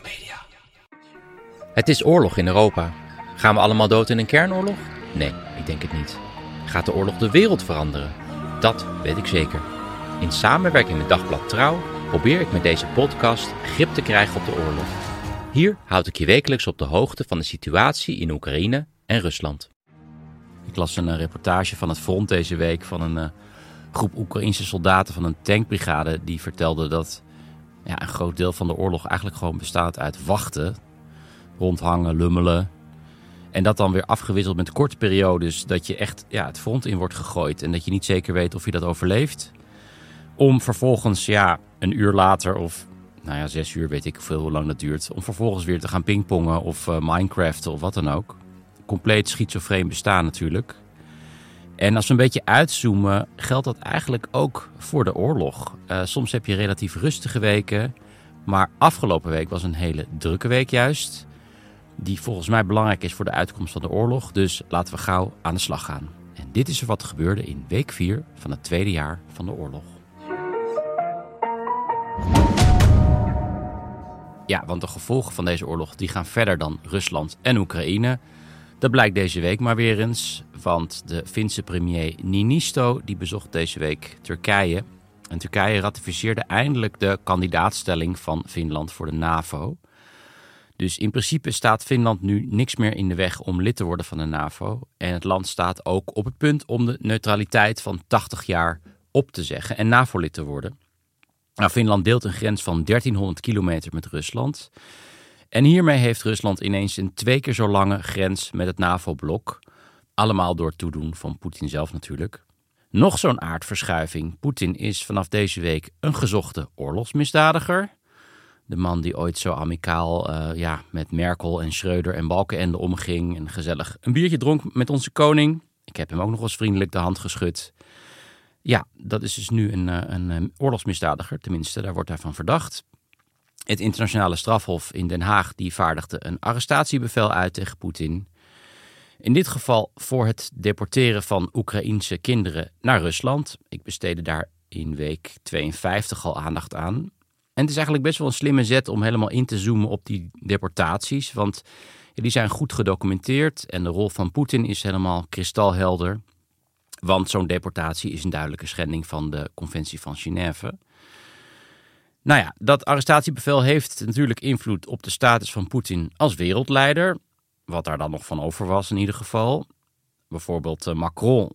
Media. Het is oorlog in Europa. Gaan we allemaal dood in een kernoorlog? Nee, ik denk het niet. Gaat de oorlog de wereld veranderen? Dat weet ik zeker. In samenwerking met Dagblad Trouw probeer ik met deze podcast grip te krijgen op de oorlog. Hier houd ik je wekelijks op de hoogte van de situatie in Oekraïne en Rusland. Ik las een eh, reportage van het front deze week van een uh, groep Oekraïnse soldaten van een tankbrigade die vertelde dat ja, een groot deel van de oorlog eigenlijk gewoon bestaat uit wachten, rondhangen, lummelen. En dat dan weer afgewisseld met korte periodes dat je echt ja, het front in wordt gegooid en dat je niet zeker weet of je dat overleeft. Om vervolgens ja, een uur later of nou ja, zes uur weet ik veel hoe lang dat duurt. Om vervolgens weer te gaan pingpongen of uh, Minecraft of wat dan ook. Compleet schizofreen bestaan natuurlijk. En als we een beetje uitzoomen, geldt dat eigenlijk ook voor de oorlog. Uh, soms heb je relatief rustige weken, maar afgelopen week was een hele drukke week juist. Die volgens mij belangrijk is voor de uitkomst van de oorlog. Dus laten we gauw aan de slag gaan. En dit is er wat gebeurde in week 4 van het tweede jaar van de oorlog. Ja, want de gevolgen van deze oorlog die gaan verder dan Rusland en Oekraïne. Dat blijkt deze week maar weer eens, want de Finse premier Ninisto die bezocht deze week Turkije. En Turkije ratificeerde eindelijk de kandidaatstelling van Finland voor de NAVO. Dus in principe staat Finland nu niks meer in de weg om lid te worden van de NAVO. En het land staat ook op het punt om de neutraliteit van 80 jaar op te zeggen en NAVO-lid te worden. Nou, Finland deelt een grens van 1300 kilometer met Rusland. En hiermee heeft Rusland ineens een twee keer zo lange grens met het NAVO-blok. Allemaal door toedoen van Poetin zelf natuurlijk. Nog zo'n aardverschuiving. Poetin is vanaf deze week een gezochte oorlogsmisdadiger. De man die ooit zo amicaal uh, ja, met Merkel en Schreuder en Balkenende omging. En gezellig een biertje dronk met onze koning. Ik heb hem ook nog eens vriendelijk de hand geschud. Ja, dat is dus nu een, een, een oorlogsmisdadiger, tenminste, daar wordt hij van verdacht. Het internationale strafhof in Den Haag die vaardigde een arrestatiebevel uit tegen Poetin. In dit geval voor het deporteren van Oekraïense kinderen naar Rusland. Ik besteedde daar in week 52 al aandacht aan. En het is eigenlijk best wel een slimme zet om helemaal in te zoomen op die deportaties. Want die zijn goed gedocumenteerd en de rol van Poetin is helemaal kristalhelder. Want zo'n deportatie is een duidelijke schending van de Conventie van Genève. Nou ja, dat arrestatiebevel heeft natuurlijk invloed op de status van Poetin als wereldleider. Wat daar dan nog van over was in ieder geval. Bijvoorbeeld eh, Macron,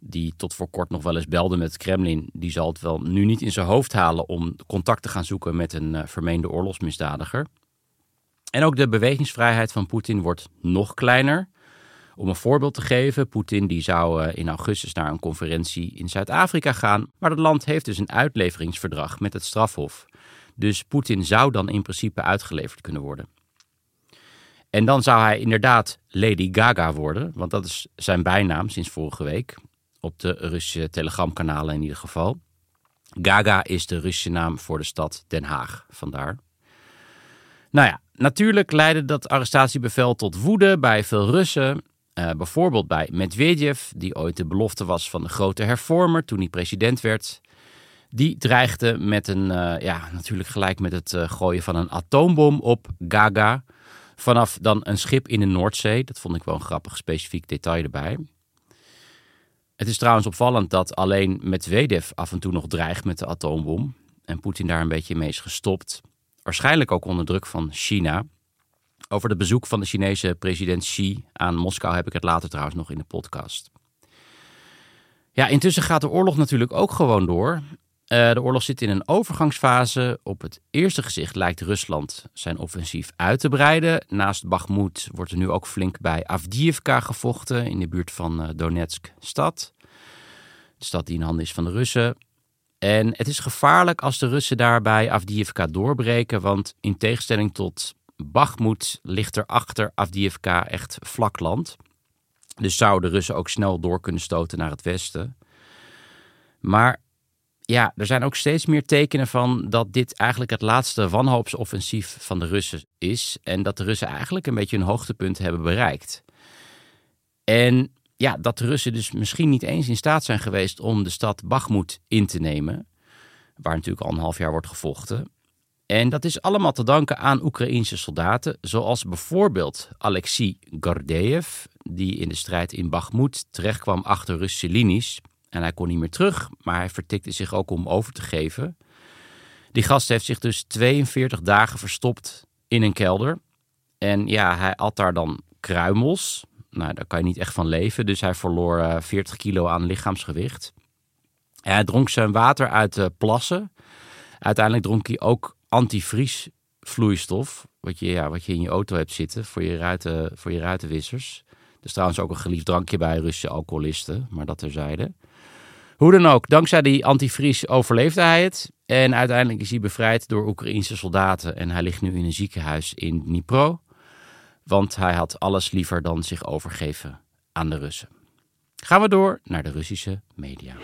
die tot voor kort nog wel eens belde met het Kremlin, die zal het wel nu niet in zijn hoofd halen om contact te gaan zoeken met een uh, vermeende oorlogsmisdadiger. En ook de bewegingsvrijheid van Poetin wordt nog kleiner. Om een voorbeeld te geven, Poetin die zou eh, in augustus naar een conferentie in Zuid-Afrika gaan, maar het land heeft dus een uitleveringsverdrag met het strafhof. Dus Poetin zou dan in principe uitgeleverd kunnen worden. En dan zou hij inderdaad Lady Gaga worden, want dat is zijn bijnaam sinds vorige week. Op de Russische telegramkanalen in ieder geval. Gaga is de Russische naam voor de stad Den Haag, vandaar. Nou ja, natuurlijk leidde dat arrestatiebevel tot woede bij veel Russen. Uh, bijvoorbeeld bij Medvedev, die ooit de belofte was van de grote hervormer toen hij president werd. Die dreigde met een, uh, ja, natuurlijk gelijk met het uh, gooien van een atoombom op Gaga. Vanaf dan een schip in de Noordzee. Dat vond ik wel een grappig specifiek detail erbij. Het is trouwens opvallend dat alleen Medvedev af en toe nog dreigt met de atoombom. En Poetin daar een beetje mee is gestopt. Waarschijnlijk ook onder druk van China. Over het bezoek van de Chinese president Xi aan Moskou heb ik het later trouwens nog in de podcast. Ja, intussen gaat de oorlog natuurlijk ook gewoon door. Uh, de oorlog zit in een overgangsfase. Op het eerste gezicht lijkt Rusland zijn offensief uit te breiden. Naast Bakhmut wordt er nu ook flink bij Avdiivka gevochten in de buurt van uh, Donetsk stad. De stad die in handen is van de Russen. En het is gevaarlijk als de Russen daarbij Avdiivka doorbreken, want in tegenstelling tot Bakhmut ligt er achter Avdiivka echt vlak land. Dus zouden de Russen ook snel door kunnen stoten naar het westen. Maar ja, er zijn ook steeds meer tekenen van dat dit eigenlijk het laatste wanhoopsoffensief van de Russen is. En dat de Russen eigenlijk een beetje hun hoogtepunt hebben bereikt. En ja, dat de Russen dus misschien niet eens in staat zijn geweest om de stad Bakhmut in te nemen. Waar natuurlijk al een half jaar wordt gevochten. En dat is allemaal te danken aan Oekraïense soldaten, zoals bijvoorbeeld Alexei Gordeev, die in de strijd in Bakhmut terechtkwam achter Russische linies. En hij kon niet meer terug, maar hij vertikte zich ook om over te geven. Die gast heeft zich dus 42 dagen verstopt in een kelder. En ja, hij at daar dan kruimels. Nou, daar kan je niet echt van leven. Dus hij verloor 40 eh, kilo aan lichaamsgewicht. hij dronk zijn water uit de plassen. Uiteindelijk dronk hij ook antivriesvloeistof. Wat je, ja, wat je in je auto hebt zitten voor je, ruiten, voor je ruitenwissers. Dat is trouwens ook een geliefd drankje bij Russische alcoholisten, maar dat terzijde. Hoe dan ook, dankzij die antivries overleefde hij het. En uiteindelijk is hij bevrijd door Oekraïnse soldaten. En hij ligt nu in een ziekenhuis in Dnipro. Want hij had alles liever dan zich overgeven aan de Russen. Gaan we door naar de Russische media.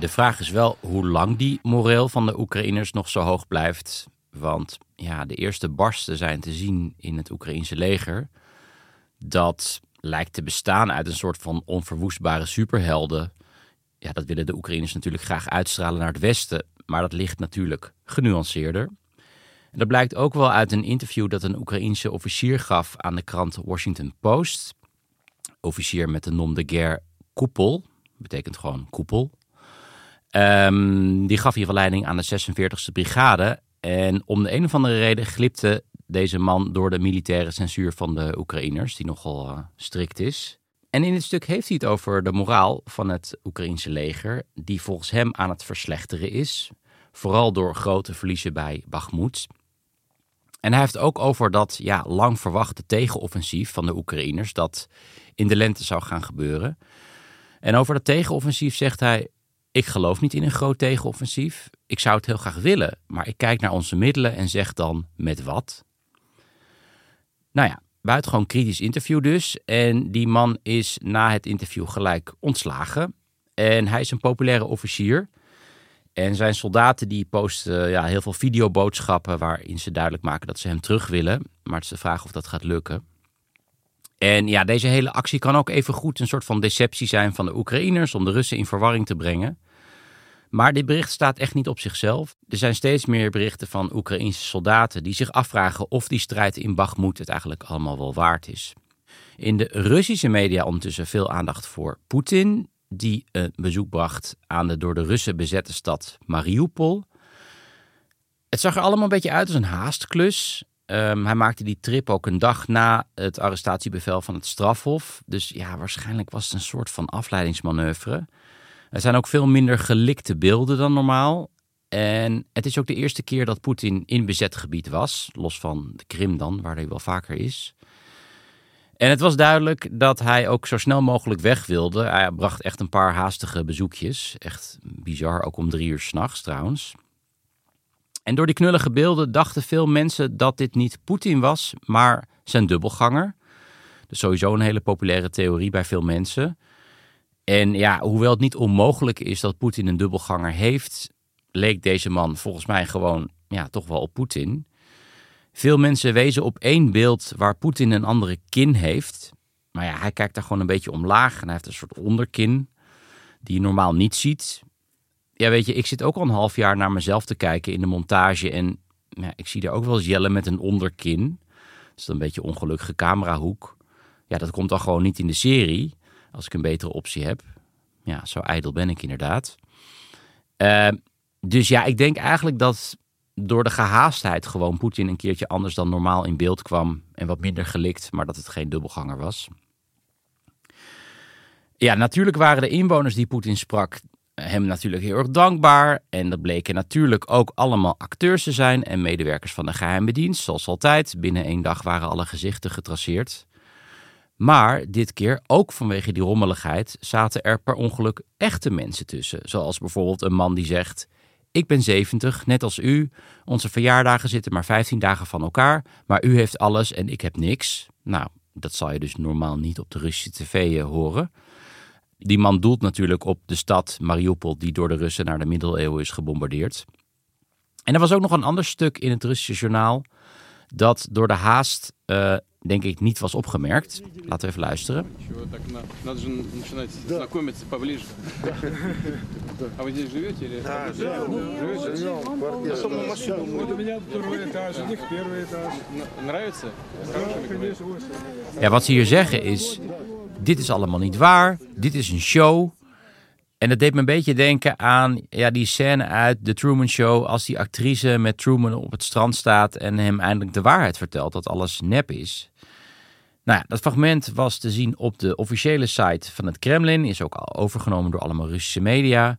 De vraag is wel hoe lang die moreel van de Oekraïners nog zo hoog blijft. Want ja, de eerste barsten zijn te zien in het Oekraïense leger dat lijkt te bestaan uit een soort van onverwoestbare superhelden. Ja, dat willen de Oekraïners natuurlijk graag uitstralen naar het Westen, maar dat ligt natuurlijk genuanceerder. En dat blijkt ook wel uit een interview dat een Oekraïense officier gaf aan de krant Washington Post. Officier met de nom de guerre Koepel, betekent gewoon koepel. Um, die gaf hier verleiding aan de 46e brigade. En om de een of andere reden glipte deze man door de militaire censuur van de Oekraïners, die nogal uh, strikt is. En in dit stuk heeft hij het over de moraal van het Oekraïense leger, die volgens hem aan het verslechteren is, vooral door grote verliezen bij Bakhmut. En hij heeft ook over dat ja, lang verwachte tegenoffensief van de Oekraïners, dat in de lente zou gaan gebeuren. En over dat tegenoffensief zegt hij: Ik geloof niet in een groot tegenoffensief. Ik zou het heel graag willen, maar ik kijk naar onze middelen en zeg dan met wat. Nou ja, buitengewoon kritisch interview dus. En die man is na het interview gelijk ontslagen. En hij is een populaire officier. En zijn soldaten die posten ja, heel veel videoboodschappen waarin ze duidelijk maken dat ze hem terug willen. Maar het is de vraag of dat gaat lukken. En ja, deze hele actie kan ook even goed een soort van deceptie zijn van de Oekraïners om de Russen in verwarring te brengen. Maar dit bericht staat echt niet op zichzelf. Er zijn steeds meer berichten van Oekraïnse soldaten die zich afvragen of die strijd in Bakhmut het eigenlijk allemaal wel waard is. In de Russische media ondertussen veel aandacht voor Poetin, die een bezoek bracht aan de door de Russen bezette stad Mariupol. Het zag er allemaal een beetje uit als een haastklus. Um, hij maakte die trip ook een dag na het arrestatiebevel van het strafhof. Dus ja, waarschijnlijk was het een soort van afleidingsmanoeuvre. Er zijn ook veel minder gelikte beelden dan normaal. En het is ook de eerste keer dat Poetin in bezet gebied was, los van de Krim dan, waar hij wel vaker is. En het was duidelijk dat hij ook zo snel mogelijk weg wilde. Hij bracht echt een paar haastige bezoekjes. Echt bizar, ook om drie uur s'nachts trouwens. En door die knullige beelden dachten veel mensen dat dit niet Poetin was, maar zijn dubbelganger. Dus sowieso een hele populaire theorie bij veel mensen. En ja, hoewel het niet onmogelijk is dat Poetin een dubbelganger heeft, leek deze man volgens mij gewoon ja, toch wel op Poetin. Veel mensen wezen op één beeld waar Poetin een andere kin heeft. Maar ja, hij kijkt daar gewoon een beetje omlaag en hij heeft een soort onderkin die je normaal niet ziet. Ja, weet je, ik zit ook al een half jaar naar mezelf te kijken in de montage en ja, ik zie er ook wel eens jellen met een onderkin. Dat is een beetje ongelukkige camerahoek. Ja, dat komt dan gewoon niet in de serie als ik een betere optie heb. Ja, zo ijdel ben ik inderdaad. Uh, dus ja, ik denk eigenlijk dat door de gehaastheid gewoon Poetin een keertje anders dan normaal in beeld kwam. En wat minder gelikt, maar dat het geen dubbelganger was. Ja, natuurlijk waren de inwoners die Poetin sprak hem natuurlijk heel erg dankbaar. En dat bleken natuurlijk ook allemaal acteurs te zijn en medewerkers van de geheime dienst. Zoals altijd, binnen één dag waren alle gezichten getraceerd. Maar dit keer, ook vanwege die rommeligheid, zaten er per ongeluk echte mensen tussen. Zoals bijvoorbeeld een man die zegt: Ik ben 70, net als u. Onze verjaardagen zitten maar 15 dagen van elkaar. Maar u heeft alles en ik heb niks. Nou, dat zal je dus normaal niet op de Russische tv eh, horen. Die man doelt natuurlijk op de stad Mariupol, die door de Russen naar de middeleeuwen is gebombardeerd. En er was ook nog een ander stuk in het Russische journaal dat door de haast, uh, denk ik, niet was opgemerkt. Laten we even luisteren. Ja, wat ze hier zeggen is, dit is allemaal niet waar, dit is een show. En dat deed me een beetje denken aan ja, die scène uit The Truman Show. Als die actrice met Truman op het strand staat en hem eindelijk de waarheid vertelt dat alles nep is. Nou ja, dat fragment was te zien op de officiële site van het Kremlin. Is ook al overgenomen door allemaal Russische media.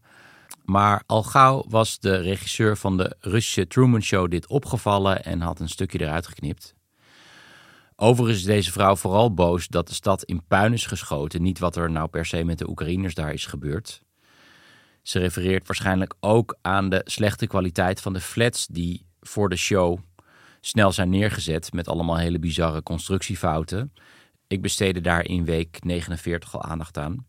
Maar al gauw was de regisseur van de Russische Truman Show dit opgevallen en had een stukje eruit geknipt. Overigens is deze vrouw vooral boos dat de stad in puin is geschoten. Niet wat er nou per se met de Oekraïners daar is gebeurd. Ze refereert waarschijnlijk ook aan de slechte kwaliteit van de flats die voor de show snel zijn neergezet met allemaal hele bizarre constructiefouten. Ik besteedde daar in week 49 al aandacht aan.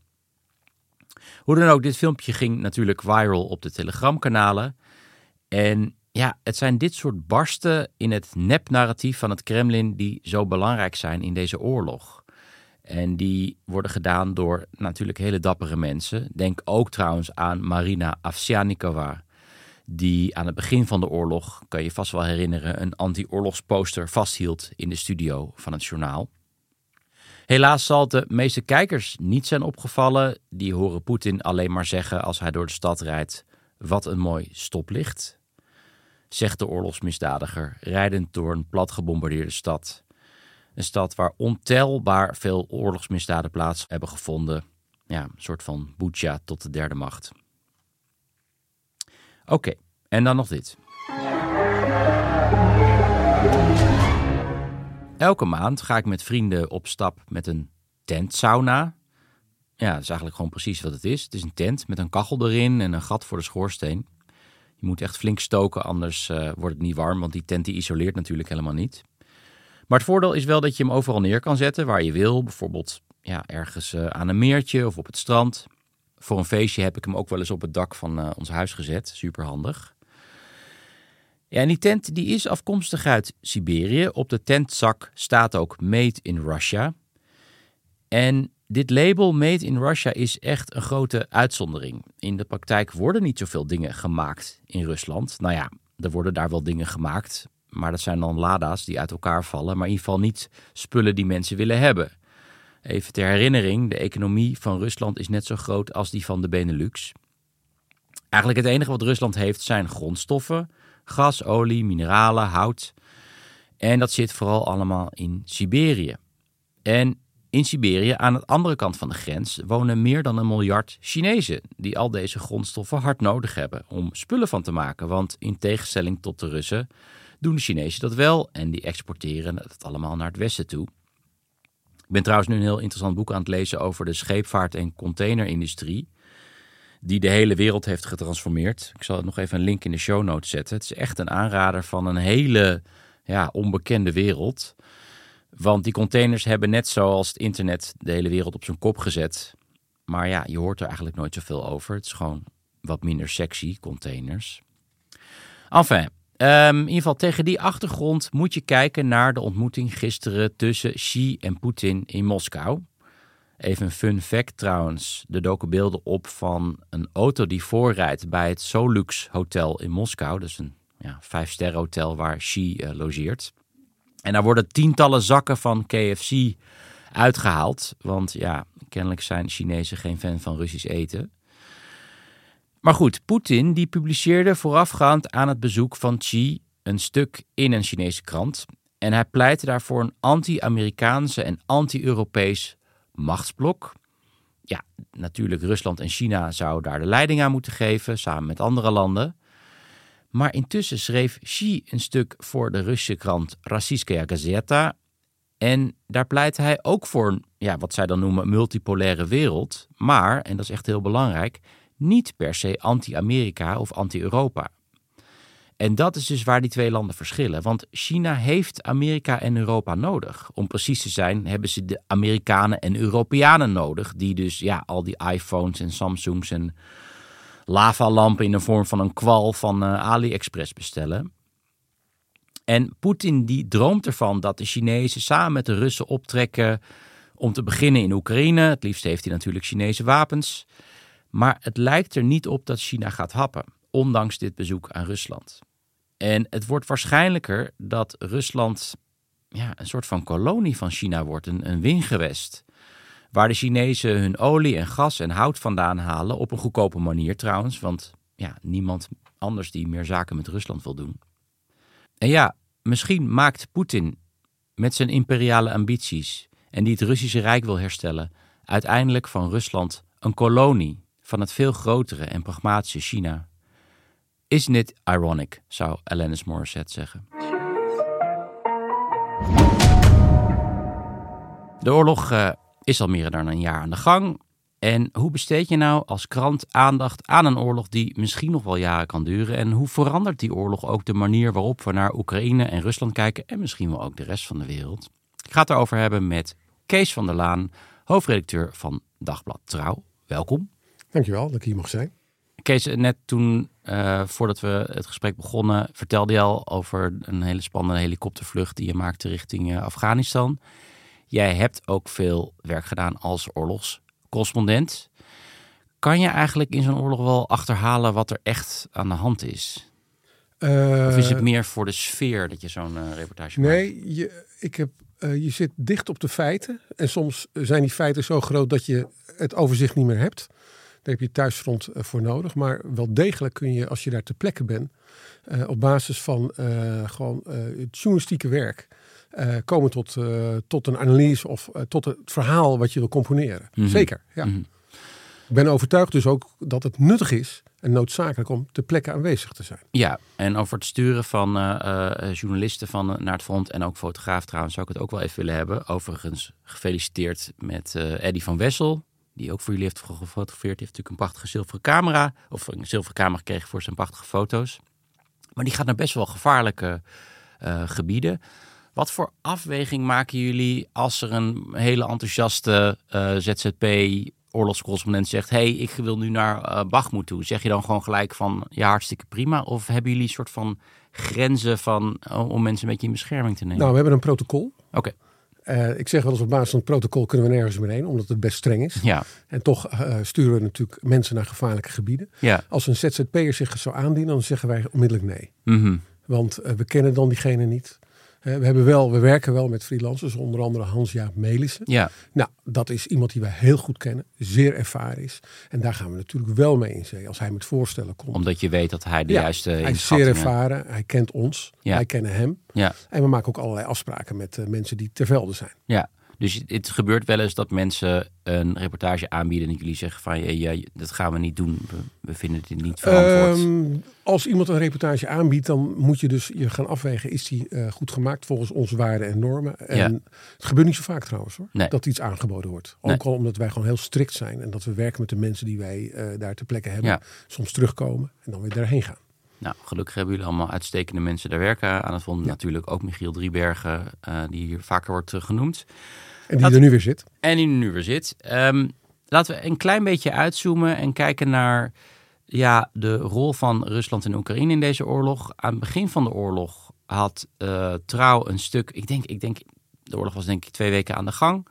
Hoe dan ook, dit filmpje ging natuurlijk viral op de Telegram-kanalen. En ja, het zijn dit soort barsten in het nepnarratief van het Kremlin die zo belangrijk zijn in deze oorlog. En die worden gedaan door natuurlijk hele dappere mensen. Denk ook trouwens aan Marina Avsyanikova. Die aan het begin van de oorlog, kan je vast wel herinneren, een anti-oorlogsposter vasthield in de studio van het journaal. Helaas zal de meeste kijkers niet zijn opgevallen. Die horen Poetin alleen maar zeggen als hij door de stad rijdt: Wat een mooi stoplicht. Zegt de oorlogsmisdadiger, rijdend door een plat gebombardeerde stad. Een stad waar ontelbaar veel oorlogsmisdaden plaats hebben gevonden. Ja, een soort van Bucha tot de derde macht. Oké, en dan nog dit. Elke maand ga ik met vrienden op stap met een tentsauna. Ja, dat is eigenlijk gewoon precies wat het is. Het is een tent met een kachel erin en een gat voor de schoorsteen. Je moet echt flink stoken, anders uh, wordt het niet warm, want die tent die isoleert natuurlijk helemaal niet. Maar het voordeel is wel dat je hem overal neer kan zetten waar je wil. Bijvoorbeeld ja, ergens uh, aan een meertje of op het strand. Voor een feestje heb ik hem ook wel eens op het dak van uh, ons huis gezet. Super handig. Ja, en die tent die is afkomstig uit Siberië. Op de tentzak staat ook Made in Russia. En dit label Made in Russia is echt een grote uitzondering. In de praktijk worden niet zoveel dingen gemaakt in Rusland. Nou ja, er worden daar wel dingen gemaakt, maar dat zijn dan lada's die uit elkaar vallen, maar in ieder geval niet spullen die mensen willen hebben. Even ter herinnering, de economie van Rusland is net zo groot als die van de Benelux. Eigenlijk het enige wat Rusland heeft zijn grondstoffen, gas, olie, mineralen, hout. En dat zit vooral allemaal in Siberië. En in Siberië, aan de andere kant van de grens, wonen meer dan een miljard Chinezen die al deze grondstoffen hard nodig hebben om spullen van te maken. Want in tegenstelling tot de Russen doen de Chinezen dat wel en die exporteren het allemaal naar het westen toe. Ik ben trouwens nu een heel interessant boek aan het lezen over de scheepvaart- en containerindustrie, die de hele wereld heeft getransformeerd. Ik zal nog even een link in de show notes zetten. Het is echt een aanrader van een hele ja, onbekende wereld. Want die containers hebben net zoals het internet de hele wereld op zijn kop gezet. Maar ja, je hoort er eigenlijk nooit zoveel over. Het is gewoon wat minder sexy, containers. Enfin, Um, in ieder geval tegen die achtergrond moet je kijken naar de ontmoeting gisteren tussen Xi en Poetin in Moskou. Even een fun fact trouwens. Er doken beelden op van een auto die voorrijdt bij het Solux Hotel in Moskou. Dat is een ja, vijfsterren hotel waar Xi uh, logeert. En daar worden tientallen zakken van KFC uitgehaald. Want ja, kennelijk zijn Chinezen geen fan van Russisch eten. Maar goed, Poetin die publiceerde voorafgaand aan het bezoek van Xi een stuk in een Chinese krant. En hij pleitte daarvoor een anti-Amerikaanse en anti-Europees machtsblok. Ja, natuurlijk Rusland en China zouden daar de leiding aan moeten geven, samen met andere landen. Maar intussen schreef Xi een stuk voor de Russische krant Rossiyskaya Gazeta. En daar pleitte hij ook voor ja, wat zij dan noemen multipolaire wereld, maar, en dat is echt heel belangrijk, niet per se anti-Amerika of anti-Europa. En dat is dus waar die twee landen verschillen. Want China heeft Amerika en Europa nodig. Om precies te zijn hebben ze de Amerikanen en Europeanen nodig. Die dus ja, al die iPhones en Samsungs en lavalampen in de vorm van een kwal van uh, AliExpress bestellen. En Poetin die droomt ervan dat de Chinezen samen met de Russen optrekken om te beginnen in Oekraïne. Het liefst heeft hij natuurlijk Chinese wapens. Maar het lijkt er niet op dat China gaat happen, ondanks dit bezoek aan Rusland. En het wordt waarschijnlijker dat Rusland ja, een soort van kolonie van China wordt, een, een wingewest. Waar de Chinezen hun olie en gas en hout vandaan halen, op een goedkope manier trouwens, want ja, niemand anders die meer zaken met Rusland wil doen. En ja, misschien maakt Poetin met zijn imperiale ambities en die het Russische Rijk wil herstellen, uiteindelijk van Rusland een kolonie van het veel grotere en pragmatische China. Isn't it ironic, zou Alanis Morissette zeggen. De oorlog uh, is al meer dan een jaar aan de gang. En hoe besteed je nou als krant aandacht aan een oorlog die misschien nog wel jaren kan duren? En hoe verandert die oorlog ook de manier waarop we naar Oekraïne en Rusland kijken en misschien wel ook de rest van de wereld? Ik ga het erover hebben met Kees van der Laan, hoofdredacteur van Dagblad Trouw. Welkom. Dankjewel dat ik hier mag zijn. Kees, net toen, uh, voordat we het gesprek begonnen, vertelde je al over een hele spannende helikoptervlucht die je maakte richting uh, Afghanistan. Jij hebt ook veel werk gedaan als oorlogscorrespondent. Kan je eigenlijk in zo'n oorlog wel achterhalen wat er echt aan de hand is? Uh, of is het meer voor de sfeer dat je zo'n reportage maakt? Nee, je, ik heb, je zit dicht op de feiten. En soms zijn die feiten zo groot dat je het overzicht niet meer hebt. Daar heb je thuisfront eh, voor nodig. Maar wel degelijk kun je, als je daar ter plekke bent, op basis van gewoon het journalistieke werk, komen tot, tot een analyse of tot het verhaal wat je wil componeren. Mhm. Zeker, ja. Mhm. Ik ben overtuigd dus ook dat het nuttig is en noodzakelijk om ter plekke aanwezig te zijn. Ja, en over het sturen van journalisten van, naar het front en ook fotograaf trouwens zou ik het ook wel even willen hebben. Overigens gefeliciteerd met Eddie van Wessel, die ook voor jullie heeft gefotografeerd. Die heeft natuurlijk een prachtige zilveren camera. Of een zilveren camera gekregen voor zijn prachtige foto's. Maar die gaat naar best wel gevaarlijke gebieden. Wat voor afweging maken jullie als er een hele enthousiaste uh, eh, ZZP oorlogscorrespondent zegt: hey, ik wil nu naar uh, Bachmoed toe. Zeg je dan gewoon gelijk van ja, hartstikke prima? Of hebben jullie een soort van grenzen van, om mensen een beetje in bescherming te nemen? Nou, we hebben een protocol. Oké. Uh, ik zeg wel eens op basis van het protocol kunnen we nergens meer heen, omdat het best streng is. Ja. En toch uh, sturen we natuurlijk mensen naar gevaarlijke gebieden. Ja. Als een ZZP'er zich zou aandienen, dan zeggen wij onmiddellijk nee. Mm -hmm. Want uh, we kennen dan diegene niet. We, hebben wel, we werken wel met freelancers, onder andere Hans-Jaap Melissen. Ja. Nou, dat is iemand die wij heel goed kennen, zeer ervaren is. En daar gaan we natuurlijk wel mee in zee als hij met voorstellen komt. Omdat je weet dat hij de ja, juiste Hij is zeer ervaren, hij kent ons, ja. wij kennen hem. Ja. En we maken ook allerlei afspraken met uh, mensen die ter velde zijn. Ja. Dus het gebeurt wel eens dat mensen een reportage aanbieden en jullie zeggen van ja, ja dat gaan we niet doen. We, we vinden dit niet verantwoord. Um, als iemand een reportage aanbiedt, dan moet je dus je gaan afwegen, is die uh, goed gemaakt volgens onze waarden en normen? En Ja. het gebeurt niet zo vaak trouwens hoor, Nee. dat iets aangeboden wordt. Ook Nee. al omdat wij gewoon heel strikt zijn en dat we werken met de mensen die wij eh, daar ter plekke hebben. Ja. Soms terugkomen en dan weer daarheen gaan. Nou, gelukkig hebben jullie allemaal uitstekende mensen daar werken aan het. Ja. Natuurlijk ook Michiel Driebergen, eh, die hier vaker wordt eh, genoemd. En die Dat- er nu weer zit. En die nu weer zit. Ehm, laten we een klein beetje uitzoomen en kijken naar ja, de rol van Rusland en Oekraïne in deze oorlog. Aan het begin van de oorlog had eh, Trouw een stuk, ik denk, ik denk, de oorlog was denk ik twee weken aan de gang.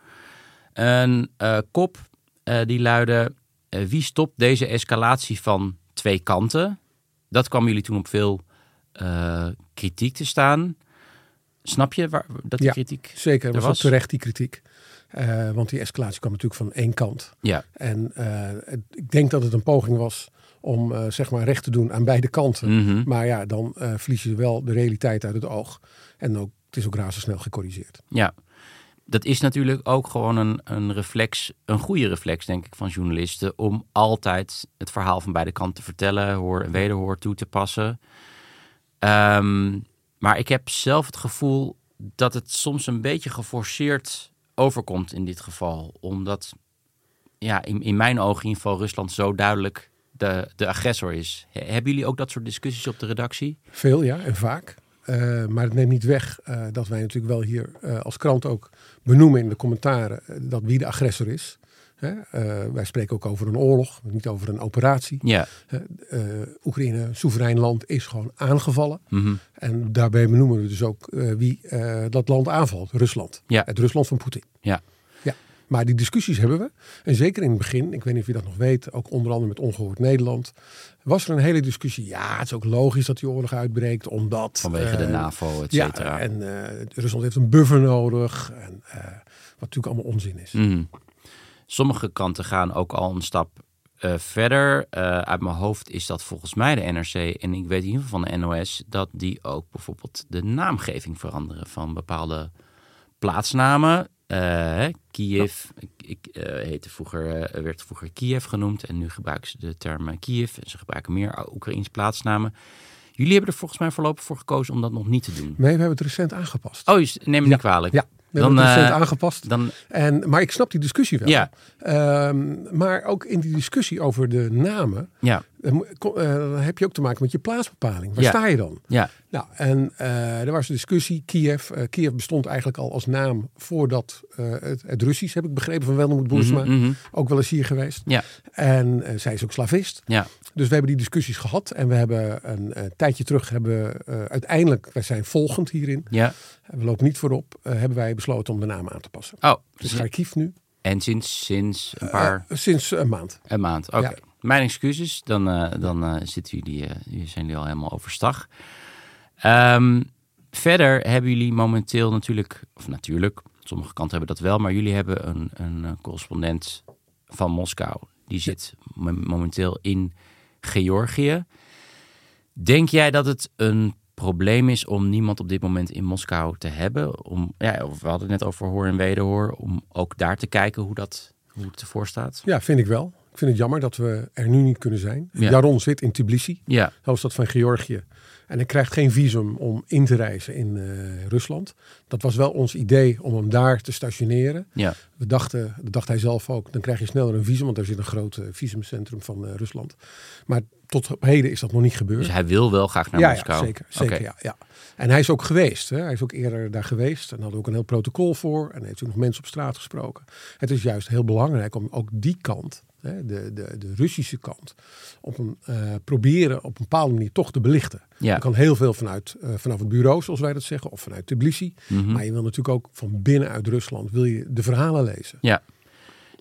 Een eh, kop eh, die luidde, wie stopt deze escalatie van twee kanten? Dat kwam jullie toen op veel kritiek te staan. Snap je waar, dat die Ja. kritiek? Zeker, Er was terecht die kritiek. Eh, want die escalatie kwam natuurlijk van één kant. Ja, En eh, ik denk dat het een poging was om eh, zeg maar recht te doen aan beide kanten. Mhm. Maar ja, dan verlies je wel de realiteit uit het oog. En ook, het is ook razendsnel gecorrigeerd. Ja, dat is natuurlijk ook gewoon een, een reflex, een goede reflex, denk ik, van journalisten. Om altijd het verhaal van beide kanten te vertellen, hoor en wederhoor toe te passen. Ehm, maar ik heb zelf het gevoel dat het soms een beetje geforceerd overkomt in dit geval. Omdat, ja, in, in mijn ogen in geval Rusland zo duidelijk de, de agressor is. He- Hebben jullie ook dat soort discussies op de redactie? Veel, ja, en vaak. Eh, maar het neemt niet weg eh, dat wij natuurlijk wel hier eh, als krant ook benoemen in de commentaren dat wie de agressor is. Hè? Eh, wij spreken ook over een oorlog, niet over een operatie. Ja. Eh, Oekraïne, soeverein land, is gewoon aangevallen. Mhm. En daarbij benoemen we dus ook eh, wie dat land aanvalt, Rusland. Ja. Het Rusland van Poetin. Ja. Ja, maar die discussies hebben we. En zeker in het begin, ik weet niet of je dat nog weet, ook onder andere met Ongehoord Nederland, was er een hele discussie. Ja, het is ook logisch dat die oorlog uitbreekt, omdat... Vanwege de NAVO, et Ja, cetera. en eh, Rusland heeft een buffer nodig. En, wat natuurlijk allemaal onzin is. Mhm. Sommige kanten gaan ook al een stap eh, verder. Eh, uit mijn hoofd is dat volgens mij de NRC en ik weet in ieder geval van de NOS dat die ook bijvoorbeeld de naamgeving veranderen van bepaalde plaatsnamen. Eh, Kiev, ik, heette vroeger, werd vroeger Kiev genoemd en nu gebruiken ze de term Kiev en ze gebruiken meer Oekraïns plaatsnamen. Jullie hebben er volgens mij voorlopig voor gekozen om dat nog niet te doen. Nee, we hebben het recent aangepast. Oh, neem me niet kwalijk. Ja, we Dan, hebben het recent eh, aangepast. Dan, En, maar ik snap die discussie wel. Ja. Ehm, maar ook in die discussie over de namen, ja, dan heb je ook te maken met je plaatsbepaling. Waar Ja. sta je dan? ja, Nou, en eh, er was een discussie. Kiev, eh, Kiev bestond eigenlijk al als naam voordat eh, het, het Russisch, heb ik begrepen van Welmoed Boersma. Mhm, mhm. Ook wel eens hier geweest. ja, En eh, zij is ook slavist. ja. Dus we hebben die discussies gehad. En we hebben een eh, tijdje terug hebben eh, uiteindelijk, wij zijn volgend hierin. ja. We lopen niet voorop. eh, hebben wij besloten om de naam aan te passen. Oh, Dus Kharkiv nu. En sinds, sinds een paar, Eh, sinds een maand. een maand. Oké. ja. Mijn excuses. Dan, eh, dan eh, zitten jullie, eh, jullie zijn jullie al helemaal overstag. Ehm, verder hebben jullie momenteel natuurlijk, of natuurlijk, sommige kanten hebben dat wel, maar jullie hebben een, een correspondent van Moskou. Die zit mo- momenteel in Georgië. Denk jij dat het een probleem is om niemand op dit moment in Moskou te hebben? Om, ja, we hadden het net over hoor en wederhoor, om ook daar te kijken hoe, dat, hoe het ervoor staat. Ja, vind ik wel. Ik vind het jammer dat we er nu niet kunnen zijn. Ja. Jaron zit in Tbilisi, Ja, hoofdstad van Georgië. En hij krijgt geen visum om in te reizen in eh, Rusland. Dat was wel ons idee om hem daar te stationeren. ja. We dachten, dat dacht hij zelf ook, dan krijg je sneller een visum, want daar zit een groot eh, visumcentrum van eh, Rusland. Maar tot op heden is dat nog niet gebeurd. Dus hij wil wel graag naar ja, Moskou. Ja, zeker. zeker ja, ja. En hij is ook geweest. Hè. Hij is ook eerder daar geweest. En had ook een heel protocol voor. En heeft ook nog mensen op straat gesproken. Het is juist heel belangrijk om ook die kant, de, de, de Russische kant, op een, eh, proberen op een bepaalde manier toch te belichten. Ja. Er kan heel veel vanuit, eh, vanaf het bureau, zoals wij dat zeggen, of vanuit Tbilisi. Mhm. Maar je wil natuurlijk ook van binnenuit Rusland wil je de verhalen lezen. Ja.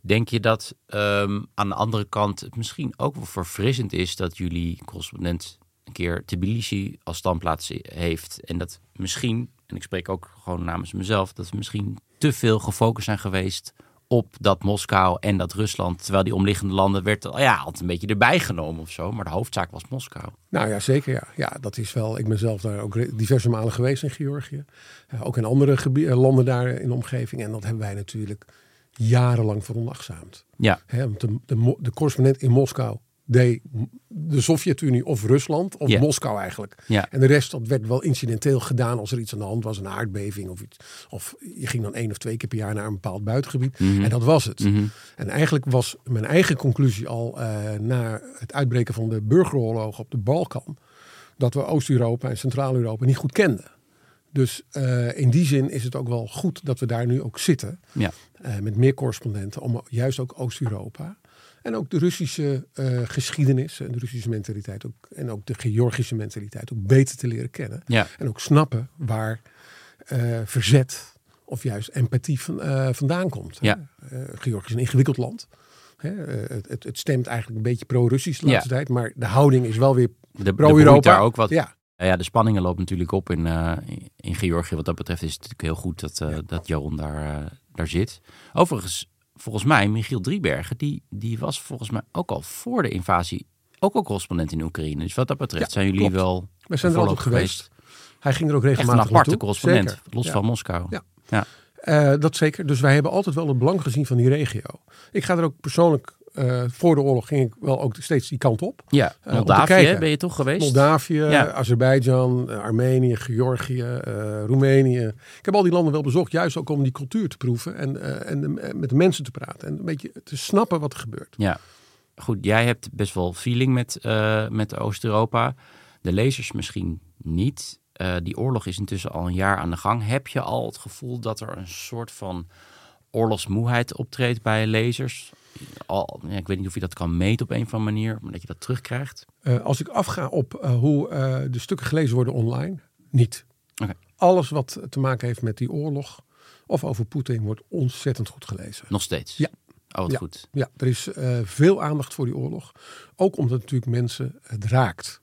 Denk je dat ehm, aan de andere kant het misschien ook wel verfrissend is dat jullie correspondent een keer Tbilisi als standplaats heeft en dat misschien, en ik spreek ook gewoon namens mezelf, dat we misschien te veel gefocust zijn geweest op dat Moskou en dat Rusland, terwijl die omliggende landen werd al- ja, altijd een beetje erbij genomen of zo, maar de hoofdzaak was Moskou. Nou ja, zeker. Ja. ja, dat is wel. Ik ben zelf daar ook diverse malen geweest in Georgië. Ook in andere gebie- eh, landen daar in de omgeving. En dat hebben wij natuurlijk jarenlang veronachtzaamd. Ja, want de, de, de correspondent in Moskou deed de Sovjet-Unie of Rusland, of. Moskou eigenlijk. En de rest, dat werd wel incidenteel gedaan als er iets aan de hand was, een aardbeving of iets. Of je ging dan één of twee keer per jaar naar een bepaald buitengebied. Mhm. En dat was het. Mhm. En eigenlijk was mijn eigen conclusie al eh, na het uitbreken van de burgeroorlog op de Balkan, dat we Oost-Europa en Centraal-Europa niet goed kenden. Dus eh, in die zin is het ook wel goed dat we daar nu ook zitten. ja, eh, met meer correspondenten, om juist ook Oost-Europa. En ook de Russische eh, geschiedenis en de Russische mentaliteit ook, en ook de Georgische mentaliteit ook beter te leren kennen. ja, En ook snappen waar eh, verzet of juist empathie van, eh, vandaan komt. Ja. Georgië is een ingewikkeld land. Hè? Het, het, het stemt eigenlijk een beetje pro-Russisch de Ja. laatste tijd, maar de houding is wel weer pro-Europa. daar ook wat. Ja, ja, de spanningen lopen natuurlijk op in, in Georgië. Wat dat betreft is het natuurlijk heel goed dat, eh, dat Jaron daar, daar zit. Overigens, volgens mij, Michiel Driebergen, die, die was volgens mij ook al voor de invasie ook al correspondent in Oekraïne. Dus wat dat betreft Ja, zijn jullie klopt. wel we zijn er altijd geweest. Hij ging er ook Echt een regelmatig aparte naartoe. correspondent, Zeker. los Ja. van Moskou. Ja. Ja. Eh, dat zeker. Dus wij hebben altijd wel het belang gezien van die regio. Ik ga er ook persoonlijk eh, voor de oorlog ging ik wel ook steeds die kant op. Ja, te Moldavië ben je toch geweest? Moldavië, Ja. Azerbeidzjan, eh, Armenië, Georgië, eh, Roemenië. Ik heb al die landen wel bezocht, juist ook om die cultuur te proeven en, eh, en de- met de mensen te praten. En een beetje te snappen wat er gebeurt. Ja, goed. Jij hebt best wel feeling met, eh, met Oost-Europa. De lezers misschien niet. Eh, die oorlog is intussen al een jaar aan de gang. Heb je al het gevoel dat er een soort van oorlogsmoeheid optreedt bij lezers? Al, ja, ik weet niet of je dat kan meten op een of andere manier, maar dat je dat terugkrijgt. Eh, als ik afga op eh, hoe eh, de stukken gelezen worden online, niet. Alles wat te maken heeft met die oorlog of over Poetin wordt ontzettend goed gelezen. Nog steeds. Ja. Oh, wat Ja. goed. Ja, er is veel aandacht voor die oorlog. Ook omdat natuurlijk mensen het raakt.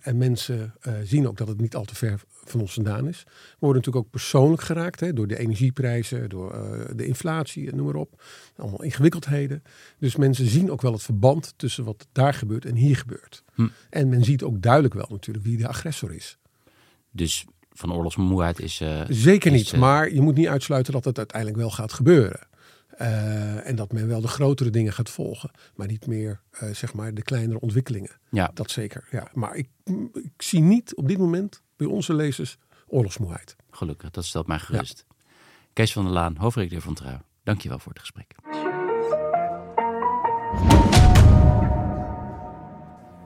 En mensen zien ook dat het niet al te ver van ons vandaan is. We worden natuurlijk ook persoonlijk geraakt hè, door de energieprijzen, door eh, de inflatie en noem maar op. Allemaal ingewikkeldheden. Dus mensen zien ook wel het verband tussen wat daar gebeurt en hier gebeurt. Hm. En men ziet ook duidelijk wel natuurlijk wie de agressor is. Dus van oorlogsmoeheid is... eh, Zeker is, niet, eh, maar je moet niet uitsluiten dat het uiteindelijk wel gaat gebeuren. Eh, en dat men wel de grotere dingen gaat volgen, maar niet meer eh, zeg maar de kleinere ontwikkelingen. Ja, Dat zeker. Ja. Maar ik, ik zie niet op dit moment bij onze lezers oorlogsmoeheid. gelukkig. Dat stelt mij gerust. Kees van der Laan, hoofdredacteur van Trouw. Dankjewel voor het gesprek.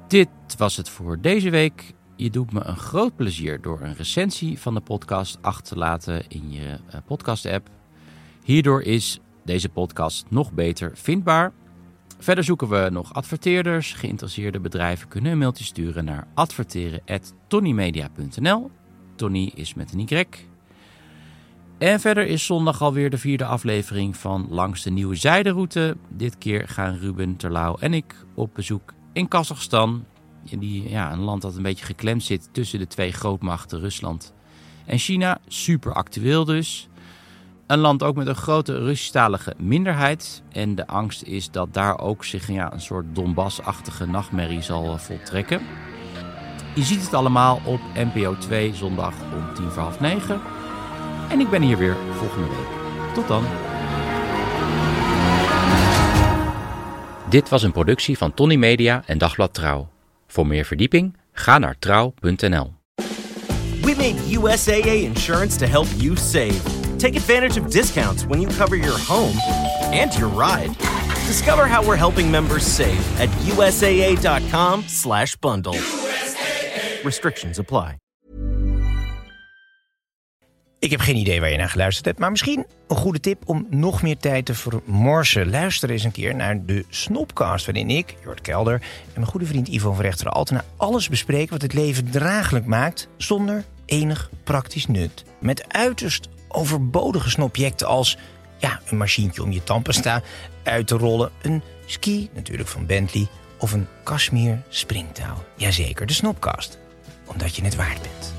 Dit was het voor deze week. Je doet me een groot plezier door een recensie van de podcast achter te laten in je eh, podcast-app. Hierdoor is deze podcast nog beter vindbaar. Verder zoeken we nog adverteerders. Geïnteresseerde bedrijven kunnen een mailtje sturen naar adverteren.tonnymedia.nl. Tony is met een Y. En verder is zondag alweer de vierde aflevering van Langs de Nieuwe Zijderoute. Dit keer gaan Ruben Terlouw en ik op bezoek in Kazachstan. In die, ja, een land dat een beetje geklemd zit tussen de twee grootmachten Rusland en China. Super actueel dus. Een land ook met een grote Russisch-talige minderheid. En de angst is dat daar ook zich ja, een soort Donbass-achtige nachtmerrie zal eh, voltrekken. Je ziet het allemaal op NPO 2 zondag om tien voor half negen. En ik ben hier weer volgende week. Tot dan. Dit was een productie van Tony Media en Dagblad Trouw. Voor meer verdieping ga naar trouw.nl. We made USAA insurance to help you save. Take advantage of discounts when you cover your home and your ride. Discover how we're helping members save at USAA.com/bundle. Restrictions apply. Ik heb geen idee waar je naar geluisterd hebt, maar misschien een goede tip om nog meer tijd te vermorsen. Luister eens een keer naar de Snopcast, waarin ik, Jort Kelder en mijn goede vriend Ivo van Rechteren Altena alles bespreken wat het leven draaglijk maakt zonder enig praktisch nut. Met uiterst overbodige snobjecten als ja, een machientje om je tandpasta uit te rollen, een ski natuurlijk van Bentley of een Kashmir springtouw. Jazeker, de Snopcast, omdat je het waard bent.